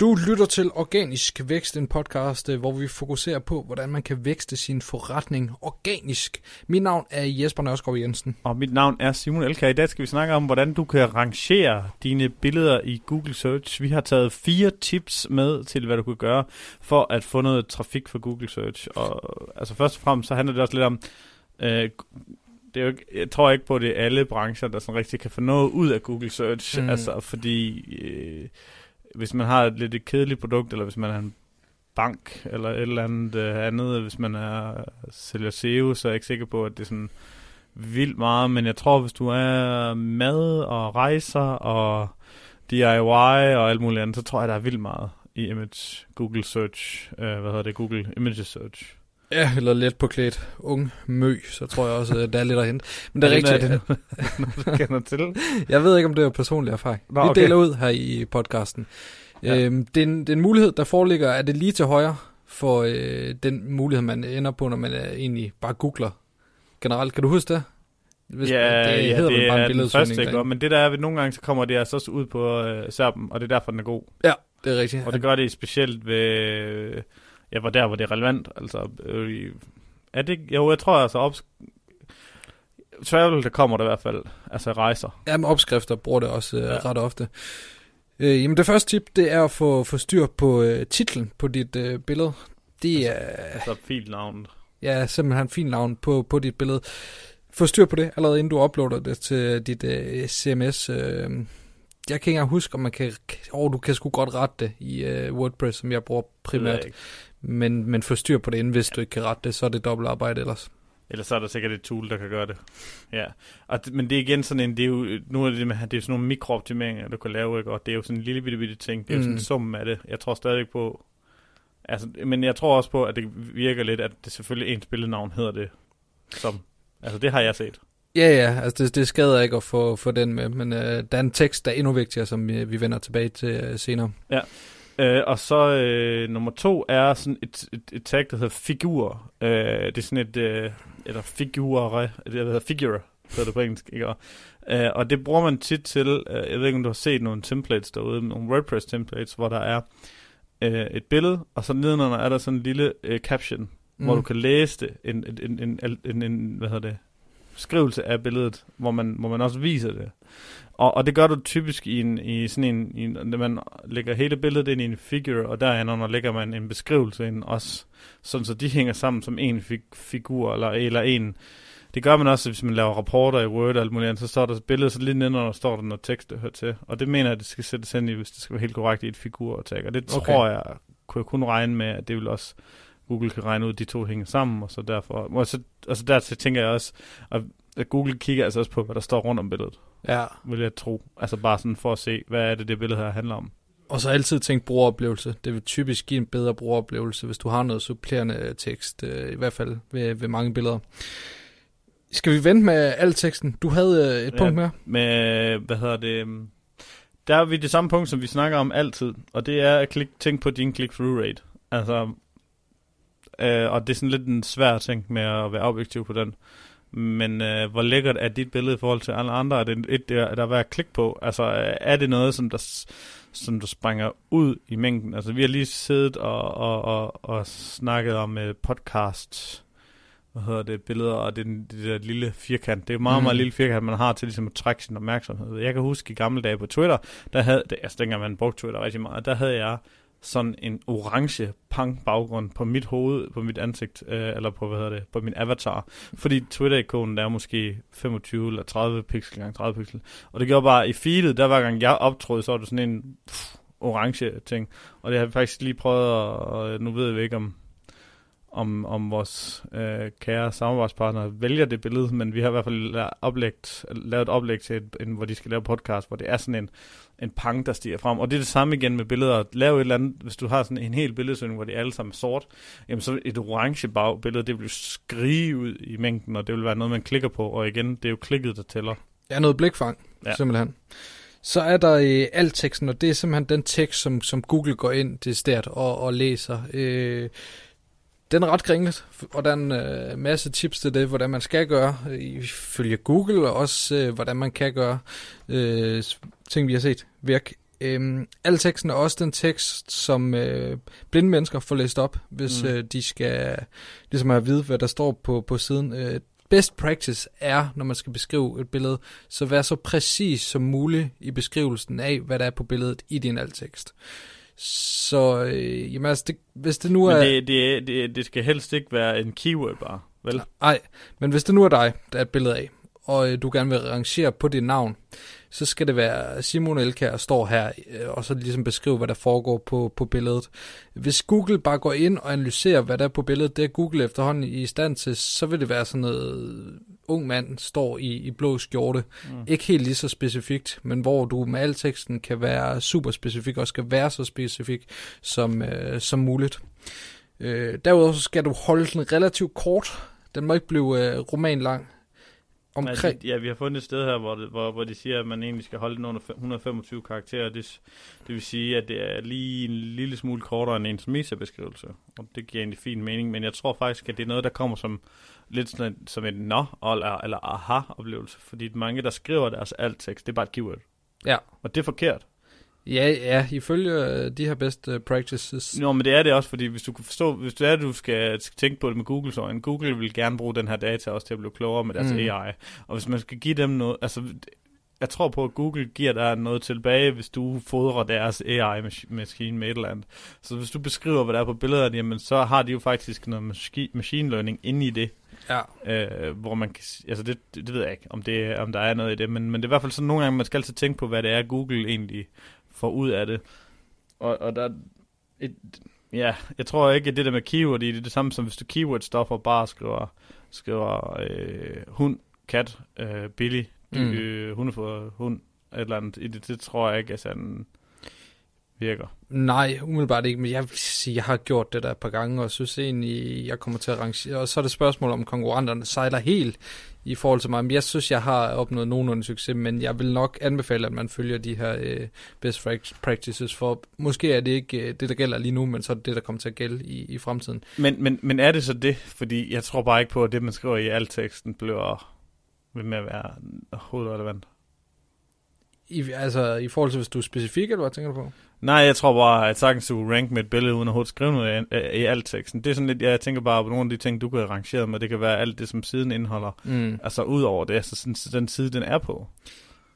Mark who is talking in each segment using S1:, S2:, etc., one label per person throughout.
S1: Du lytter til Organisk Vækst, en podcast, øh, hvor vi fokuserer på, hvordan man kan vækste sin forretning organisk. Mit navn er Jesper Nørskov Jensen.
S2: Og mit navn er Simon Elka. I dag skal vi snakke om, hvordan du kan rangere dine billeder i Google Search. Vi har taget fire tips med til, hvad du kan gøre for at få noget trafik for Google Search. Og altså først og fremmest, så handler det også lidt om, øh, det er jo ikke, jeg tror ikke på, at det er alle brancher, der sådan rigtig kan få noget ud af Google Search. Mm. Altså, fordi øh, hvis man har et lidt et kedeligt produkt, eller hvis man er en bank, eller et eller andet øh, andet, hvis man er sælger SEO, så er jeg ikke sikker på, at det er sådan vildt meget, men jeg tror, hvis du er mad og rejser og DIY og alt muligt andet, så tror jeg, der er vildt meget i image Google Search, øh, hvad hedder det, Google Image Search.
S1: Ja, eller let på klædt ung mø, så tror jeg også, at der er lidt at hente. Men det er, rigtigt.
S2: Er det, du kender til?
S1: Jeg ved ikke, om det er personlig erfaring. Nå, okay. Vi deler ud her i podcasten. Ja. Øhm, det, er en, det er en mulighed, der foreligger, er det lige til højre for øh, den mulighed, man ender på, når man er egentlig bare googler generelt. Kan du huske det?
S2: Hvis, ja, det, ja, hedder det bare en den første, ikke? men det der er, at nogle gange så kommer det altså også ud på øh, serben, og det er derfor, den er god.
S1: Ja, det er rigtigt.
S2: Og det gør det specielt ved, ja, hvor der, hvor det er relevant. Altså, øh, er det, jo, jeg tror altså, op, travel, der kommer der i hvert fald, altså rejser.
S1: Ja, men opskrifter bruger det også øh, ja. ret ofte. Øh, jamen det første tip, det er at få, få styr på øh, titlen på dit øh, billede. Det
S2: altså,
S1: er...
S2: Altså navn.
S1: Ja, simpelthen fint navn på, på dit billede. Få styr på det, allerede inden du uploader det til dit øh, CMS. Øh, jeg kan ikke engang huske, om man kan... Åh, oh, du kan sgu godt rette det i øh, WordPress, som jeg bruger primært. Men, men få styr på det inden, hvis ja. du ikke kan rette det, så er det dobbelt arbejde ellers.
S2: Eller så er der sikkert et tool, der kan gøre det. Ja. Og, men det er igen sådan en, det er jo, nu er det, det er sådan nogle mikrooptimeringer, du kan lave, ikke? og det er jo sådan en lille bitte, bitte ting. Det er mm. jo sådan en mm. sum af det. Jeg tror stadig på, altså, men jeg tror også på, at det virker lidt, at det selvfølgelig ens billednavn hedder det. Som, altså det har jeg set.
S1: Ja, ja, altså det, det skader ikke at få, få den med, men øh, der er en tekst, der er endnu vigtigere, som vi, vi vender tilbage til øh, senere.
S2: Ja, Øh, og så øh, nummer to er sådan et, et, et tag, der hedder figur. Øh, det er sådan et, øh, eller figure, det hedder figure, hedder det på engelsk, ikke? Og, øh, og det bruger man tit til, øh, jeg ved ikke om du har set nogle templates derude, nogle WordPress templates, hvor der er øh, et billede, og så nedenunder er der sådan en lille øh, caption, mm. hvor du kan læse det, en, en, en, en, en, en hvad hedder det, beskrivelse af billedet, hvor man, hvor man også viser det. Og, og det gør du typisk i, en, i sådan en, i en, man lægger hele billedet ind i en figure, og derinde lægger man en beskrivelse ind også, sådan så de hænger sammen som en fig, figur, eller, eller en, det gør man også, hvis man laver rapporter i Word og alt muligt andet, så står der billedet, så lige nedenunder står der noget tekst, der hører til. Og det mener jeg, at det skal sættes ind i, hvis det skal være helt korrekt i et figurtag. Og det okay. tror jeg, kunne jeg kun regne med, at det vil også Google kan regne ud, at de to hænger sammen, og så derfor, og så, altså der tænker jeg også, at Google kigger altså også på, hvad der står rundt om billedet.
S1: Ja.
S2: Vil jeg tro. Altså bare sådan for at se, hvad er det, det billede her handler om.
S1: Og så altid tænk brugeroplevelse. Det vil typisk give en bedre brugeroplevelse, hvis du har noget supplerende tekst, øh, i hvert fald ved, ved mange billeder. Skal vi vente med al teksten? Du havde øh, et ja, punkt mere.
S2: Med, hvad hedder det? Øhm, der er vi det samme punkt, som vi snakker om altid, og det er at klik, tænk på din click-through rate. Altså, øh, og det er sådan lidt en svær ting med at være objektiv på den. Men øh, hvor lækkert er dit billede i forhold til alle andre? Er det et, der, er værd at klikke på? Altså, er det noget, som der, som der springer ud i mængden? Altså, vi har lige siddet og, og, og, og snakket om uh, podcast, hvad hedder det, billeder, og det, det der lille firkant. Det er meget, mm. meget lille firkant, man har til ligesom at trække sin opmærksomhed. Jeg kan huske i gamle dage på Twitter, der havde, det, altså dengang man brugte Twitter rigtig meget, der havde jeg sådan en orange punk baggrund på mit hoved, på mit ansigt, øh, eller på, hvad hedder det, på min avatar. Fordi Twitter-ikonen der er måske 25 eller 30 pixel gange 30 pixel. Og det gjorde bare, i feedet, der hver gang jeg optrådte, så var det sådan en pff, orange ting. Og det har jeg faktisk lige prøvet, og nu ved jeg ikke, om om, om vores øh, kære samarbejdspartnere vælger det billede, men vi har i hvert fald lavet, oplægt, lavet et oplæg til, et, en, hvor de skal lave podcast, hvor det er sådan en, en pang, der stiger frem. Og det er det samme igen med billeder. Lave et eller andet, hvis du har sådan en hel billedsøgning, hvor de alle sammen er sort, jamen så et orange bagbillede, det vil skrige ud i mængden, og det vil være noget, man klikker på. Og igen, det er jo klikket, der tæller.
S1: Ja, noget blikfang, ja. simpelthen. Så er der øh, alt teksten, og det er simpelthen den tekst, som, som Google går ind til start og, og læser. Øh, den er ret kringlet, og der er en øh, masse tips til det, hvordan man skal gøre, ifølge Google, og også øh, hvordan man kan gøre øh, ting, vi har set virke Øhm, al teksten er også den tekst, som øh, blinde mennesker får læst op, hvis mm. øh, de skal ligesom have at vide, hvad der står på, på siden. Øh, best practice er, når man skal beskrive et billede, så vær så præcis som muligt i beskrivelsen af, hvad der er på billedet i din alttekst. Så øh, jamen, altså, det, hvis det nu
S2: Men
S1: er...
S2: det, det, det, det skal helst ikke være en keyword bare, vel?
S1: Nej, men hvis det nu er dig, der er et billede af, og øh, du gerne vil rangere på dit navn, så skal det være Simon Elkær står her, øh, og så ligesom beskrive, hvad der foregår på, på billedet. Hvis Google bare går ind og analyserer, hvad der er på billedet, det er Google efterhånden i stand til, så vil det være sådan noget ung mand står i, i blå skjorte. Mm. Ikke helt lige så specifikt, men hvor du med al teksten kan være super specifik, og skal være så specifik som, øh, som muligt. Øh, derudover så skal du holde den relativt kort. Den må ikke blive øh, roman lang
S2: omkring... Altså, ja, vi har fundet et sted her, hvor, det, hvor, hvor de siger, at man egentlig skal holde den under 125 karakterer. Det, det vil sige, at det er lige en lille smule kortere end ens meta-beskrivelse. Og det giver egentlig fin mening, men jeg tror faktisk, at det er noget, der kommer som lidt sådan, som en nå eller, eller aha-oplevelse. Fordi mange, der skriver deres alt-tekst, det er bare et keyword.
S1: Ja.
S2: Og det er forkert.
S1: Ja, ja, ifølge øh, de her best uh, practices.
S2: Nå, men det er det også, fordi hvis du kan forstå, hvis det er, at du skal tænke på det med Google, så en Google vil gerne bruge den her data også til at blive klogere med deres mm. AI. Og hvis man skal give dem noget, altså jeg tror på, at Google giver dig noget tilbage, hvis du fodrer deres AI-maskine med et eller andet. Så hvis du beskriver, hvad der er på billederne, jamen, så har de jo faktisk noget machine learning inde i det.
S1: Ja.
S2: Øh, hvor man kan, altså det, det, ved jeg ikke, om, det, om der er noget i det, men, men det er i hvert fald sådan nogle gange, man skal altid tænke på, hvad det er, Google egentlig får ud af det. Og, og der et, ja, jeg tror ikke, at det der med keyword det er det samme som hvis du keyword stoffer bare skriver, skriver øh, hund, kat, øh, billig, mm. øh, hunde for hund, et eller andet. I det, det tror jeg ikke er sådan virker.
S1: Nej, umiddelbart ikke, men jeg vil sige, jeg har gjort det der et par gange, og synes egentlig, jeg kommer til at rangere. Og så er det spørgsmål, om konkurrenterne sejler helt i forhold til mig. Men jeg synes, jeg har opnået nogenlunde succes, men jeg vil nok anbefale, at man følger de her øh, best practices, for måske er det ikke øh, det, der gælder lige nu, men så er det det, der kommer til at gælde i, i fremtiden.
S2: Men, men, men er det så det? Fordi jeg tror bare ikke på, at det, man skriver i alt teksten, bliver ved med at være hovedrelevant.
S1: I, altså i forhold til, hvis du er specifik, eller hvad tænker du på?
S2: Nej, jeg tror bare, at sagtens du rank med et billede, uden at skrive noget i, i, i alt teksten. Det er sådan lidt, jeg tænker bare på nogle af de ting, du kan have rangeret med. Det kan være alt det, som siden indeholder. Mm. Altså ud over det, altså sådan, den side, den er på.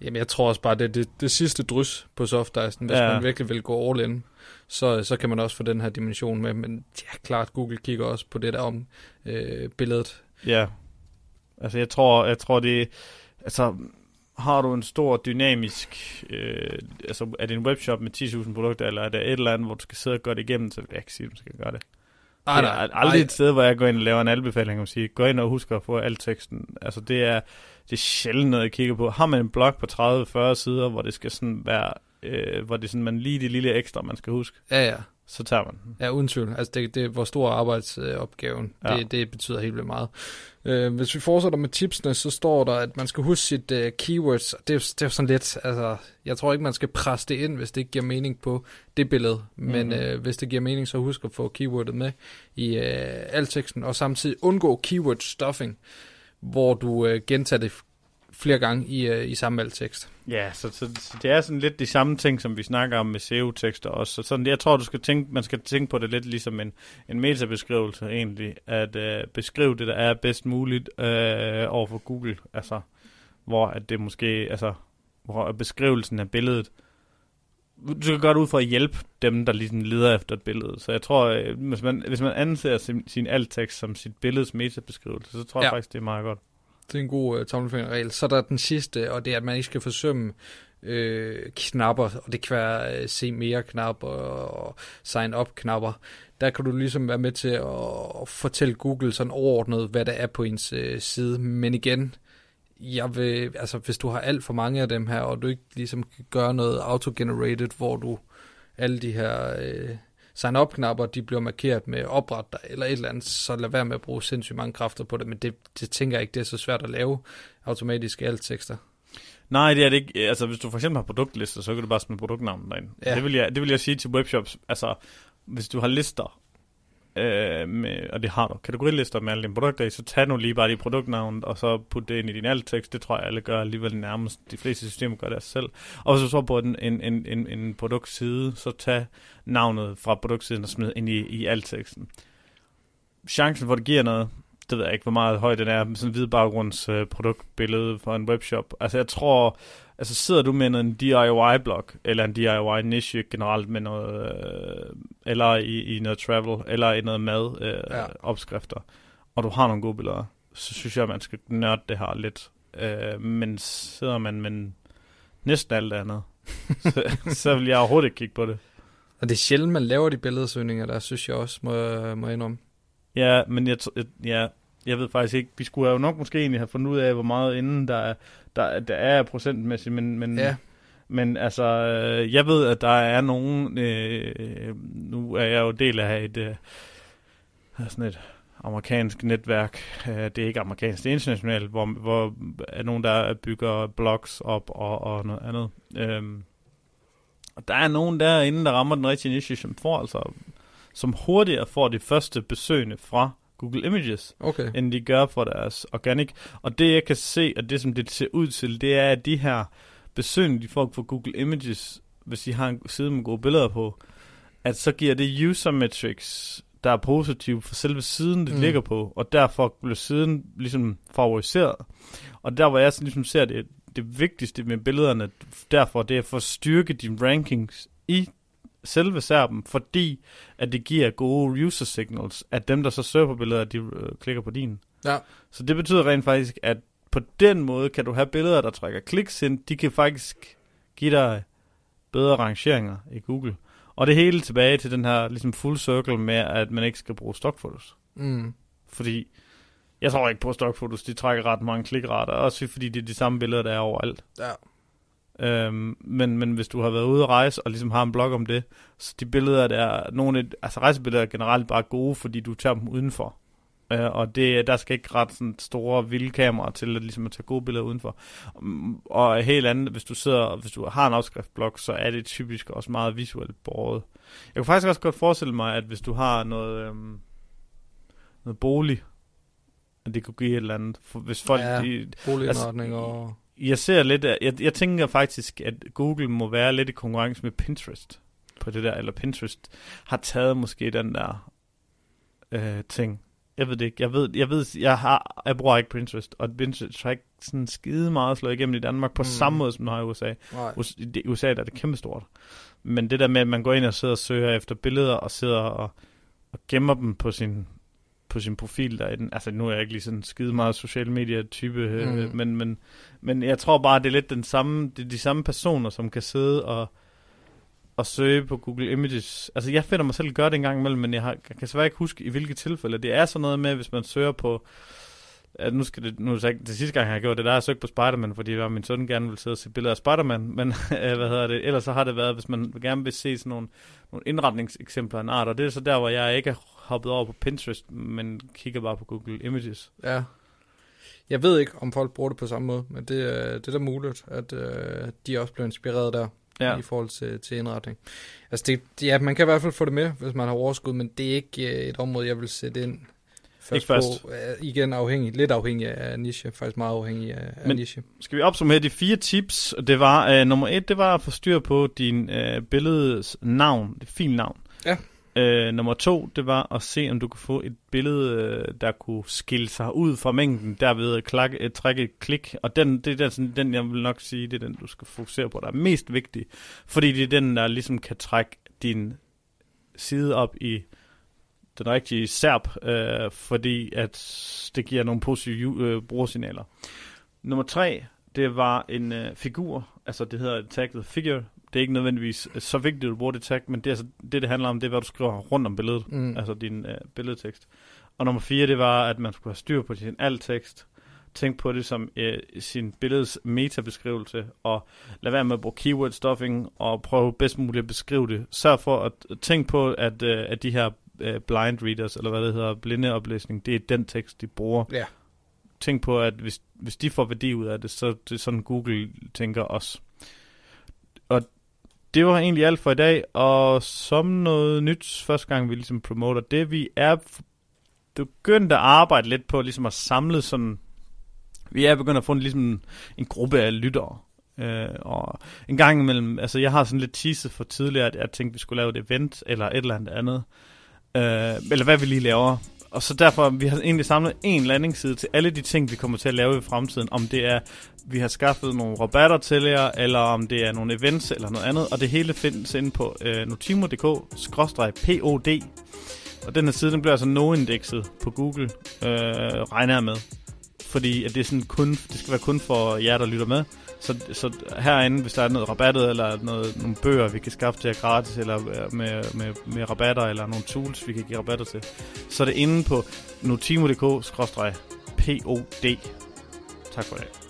S1: Jamen, jeg tror også bare, det er det, det sidste drys på Softicen. Hvis ja. man virkelig vil gå all in, så, så kan man også få den her dimension med. Men ja, klart, Google kigger også på det der om øh, billedet.
S2: Ja, altså jeg tror, jeg tror det, altså har du en stor dynamisk, øh, altså er det en webshop med 10.000 produkter, eller er det et eller andet, hvor du skal sidde og gøre det igennem, så vil jeg ikke sige, at du skal gøre det.
S1: Nej, nej,
S2: det er aldrig et sted, hvor jeg går ind og laver en anbefaling og siger, gå ind og husk at få al teksten. Altså det er, det er sjældent noget, jeg kigger på. Har man en blog på 30-40 sider, hvor det skal sådan være, øh, hvor det er sådan, man lige det lille ekstra, man skal huske.
S1: Ja, ja
S2: så tager man den.
S1: Ja, uden tvivl. Altså, det, det er hvor stor arbejdsopgaven. Ja. Det, det betyder helt vildt meget. Uh, hvis vi fortsætter med tipsene, så står der, at man skal huske sit uh, keywords. Det er, det er sådan lidt, altså, jeg tror ikke, man skal presse det ind, hvis det ikke giver mening på det billede. Men mm-hmm. uh, hvis det giver mening, så husk at få keywordet med i uh, al teksten, og samtidig undgå keyword stuffing, hvor du uh, gentager det flere gange i, uh, i samme valgtekst.
S2: Ja, så, så, så det er sådan lidt de samme ting, som vi snakker om med SEO-tekster også. Så sådan, jeg tror, du skal tænke, man skal tænke på det lidt ligesom en, en metabeskrivelse egentlig, at uh, beskrive det, der er bedst muligt uh, over for Google. Altså, hvor at det måske, altså, hvor beskrivelsen af billedet, du skal gøre det ud for at hjælpe dem, der ligesom leder efter et billede. Så jeg tror, hvis man, hvis man anser sin, sin alt-tekst som sit billedes metabeskrivelse, så tror ja. jeg faktisk, det er meget godt.
S1: Det er en god uh, tommelfingerregel. Så er der den sidste, og det er, at man ikke skal forsømme øh, knapper, og det kan være uh, se mere knapper og sign up knapper. Der kan du ligesom være med til at, at fortælle Google sådan overordnet, hvad der er på ens uh, side. Men igen, jeg vil, altså hvis du har alt for mange af dem her, og du ikke ligesom kan gøre noget auto-generated, hvor du alle de her øh, sign-up-knapper, de bliver markeret med opret dig, eller et eller andet, så lad være med at bruge sindssygt mange kræfter på det, men det, det tænker jeg ikke, det er så svært at lave automatisk alt tekster.
S2: Nej, det er det ikke. Altså, hvis du for eksempel har produktlister, så kan du bare smide produktnavnet derind. Ja. Det, vil jeg, det vil jeg sige til webshops. Altså, hvis du har lister, øh, med, og det har du, kategorilister med alle dine produkter i, så tag nu lige bare dit produktnavn, og så put det ind i din alt-tekst. Det tror jeg, alle gør alligevel nærmest. De fleste systemer gør det selv. Og hvis du så på en, en, en, en, en produktside, så tag navnet fra produktsiden og smid ind i, i alt-teksten. Chancen for, at det giver noget, det ved jeg ikke, hvor meget høj den er, med sådan en hvid baggrunds øh, produktbillede for en webshop. Altså jeg tror, altså sidder du med en DIY-blog, eller en DIY-niche generelt med noget, øh, eller i, i noget travel, eller i noget mad, øh, ja. opskrifter, og du har nogle gode billeder, så synes jeg, at man skal nørde det her lidt. Øh, men sidder man med næsten alt andet, så, så vil jeg overhovedet ikke kigge på det.
S1: Og det er sjældent, man laver de billedsøgninger, der synes jeg også, må, må indrømme.
S2: Ja, men jeg, ja, jeg ved faktisk ikke. Vi skulle jo nok måske egentlig have fundet ud af, hvor meget inden der er, der, der er procentmæssigt, men, men,
S1: ja.
S2: men altså, øh, jeg ved, at der er nogen, øh, nu er jeg jo del af et, øh, sådan et amerikansk netværk, øh, det er ikke amerikansk, det er internationalt, hvor, hvor er nogen, der bygger blogs op og, og noget andet. Øhm, og der er nogen derinde, der rammer den rigtige niche, som får altså som hurtigere får de første besøgende fra Google Images,
S1: okay.
S2: end de gør for deres organic. Og det jeg kan se, og det som det ser ud til, det er, at de her besøgende, de får fra Google Images, hvis de har en side med gode billeder på, at så giver det user metrics, der er positive for selve siden, det mm. ligger på, og derfor bliver siden ligesom favoriseret. Og der, hvor jeg ligesom ser det, det vigtigste med billederne, derfor det er for at styrke din rankings i selve serben, fordi at det giver gode user signals, at dem, der så søger på billeder, de øh, klikker på din.
S1: Ja.
S2: Så det betyder rent faktisk, at på den måde kan du have billeder, der trækker kliks ind. De kan faktisk give dig bedre rangeringer i Google. Og det hele tilbage til den her ligesom full circle med, at man ikke skal bruge stockfotos.
S1: Mm.
S2: Fordi jeg tror ikke på stockfotos, de trækker ret mange klikrater, også fordi det er de samme billeder, der er overalt.
S1: Ja.
S2: Øhm, men, men hvis du har været ude at rejse, og ligesom har en blog om det, så de billeder, der er nogle, altså rejsebilleder er generelt bare gode, fordi du tager dem udenfor. Øh, og det, der skal ikke ret sådan store vilde kameraer til at, ligesom at tage gode billeder udenfor. Og helt andet, hvis du sidder, hvis du har en opskriftblog, så er det typisk også meget visuelt båret. Jeg kan faktisk også godt forestille mig, at hvis du har noget, øhm, noget bolig, at det kunne give et eller andet. For hvis folk,
S1: ja,
S2: de,
S1: boligindretning altså, og
S2: jeg ser lidt, jeg, jeg tænker faktisk, at Google må være lidt i konkurrence med Pinterest på det der, eller Pinterest har taget måske den der øh, ting. Jeg ved det ikke. Jeg ved, jeg ved, jeg har, jeg bruger ikke Pinterest, og Pinterest har ikke sådan skide meget slået igennem i Danmark på mm. samme måde, som den har i USA.
S1: Nej.
S2: I USA der er det kæmpestort. Men det der med, at man går ind og sidder og søger efter billeder, og sidder og, og gemmer dem på sin på sin profil derinde. Altså, nu er jeg ikke lige sådan skide meget social media type, øh, mm. men, men, men jeg tror bare, det er lidt den samme, det er de samme personer, som kan sidde og, og søge på Google Images. Altså, jeg finder mig selv gøre det en gang imellem, men jeg, har, jeg kan svært ikke huske, i hvilke tilfælde. Det er sådan noget med, hvis man søger på, at nu skal det, nu er det, det sidste gang, jeg har gjort det, der har jeg søgt på Spider-Man, fordi var min søn gerne vil sidde og se billeder af Spider-Man, men hvad hedder det, ellers så har det været, hvis man gerne vil se sådan nogle, nogle indretningseksempler af en art, og det er så der, hvor jeg ikke hoppet over på Pinterest, men kigger bare på Google Images.
S1: Ja. Jeg ved ikke, om folk bruger det på samme måde, men det, det er da muligt, at uh, de også bliver inspireret der ja. i forhold til, til indretning. Altså, det, ja, man kan i hvert fald få det med, hvis man har overskud, men det er ikke uh, et område, jeg vil sætte ind
S2: først, ikke først.
S1: på. Igen afhængig, lidt afhængig af niche, faktisk meget afhængig af, af men niche.
S2: Skal vi opsummere de fire tips? Det var, uh, nummer et, det var at få styr på din uh, billedes navn, det filnavn.
S1: Ja.
S2: Øh, nummer to, det var at se, om du kunne få et billede, øh, der kunne skille sig ud fra mængden, derved klak, et, trække et klik. Og den, det er den, den, jeg vil nok sige, det er den, du skal fokusere på, der er mest vigtig. Fordi det er den, der ligesom kan trække din side op i den rigtige serp, øh, fordi at det giver nogle positive øh, brugersignaler. Nummer tre, det var en øh, figur, altså det hedder tagget figure, det er ikke nødvendigvis så vigtigt, at du bruger det tag, men det, altså, det, det handler om, det er, hvad du skriver rundt om billedet, mm. altså din øh, billedtekst. Og nummer fire, det var, at man skulle have styr på sin alt-tekst. Tænk på det som øh, sin billeds metabeskrivelse, og lad være med at bruge keyword stuffing, og prøve bedst muligt at beskrive det. Sørg for at tænke på, at, øh, at de her øh, blind readers, eller hvad det hedder, blindeoplæsning, det er den tekst, de bruger.
S1: Ja.
S2: Tænk på, at hvis, hvis de får værdi ud af det, så det er sådan Google tænker også. Og det var egentlig alt for i dag, og som noget nyt, første gang vi ligesom promoter det, vi er begyndt at arbejde lidt på ligesom at samle sådan, vi er begyndt at få en, ligesom en gruppe af lyttere, Øh, og en gang imellem, altså jeg har sådan lidt teaset for tidligere, at jeg tænkte, at vi skulle lave et event eller et eller andet andet. Øh, eller hvad vi lige laver. Og så derfor, vi har egentlig samlet en landingsside til alle de ting, vi kommer til at lave i fremtiden. Om det er, vi har skaffet nogle rabatter til jer, eller om det er nogle events eller noget andet. Og det hele findes inde på øh, notimo.dk-pod. Og den her side, den bliver altså no-indekset på Google, øh, regner jeg med. Fordi at det, er sådan kun, det skal være kun for jer, der lytter med. Så, så herinde, hvis der er noget rabattet, eller noget, nogle bøger, vi kan skaffe til jer gratis, eller øh, med, med, med rabatter, eller nogle tools, vi kan give rabatter til, så er det inde på notimo.dk-pod. Tak for det.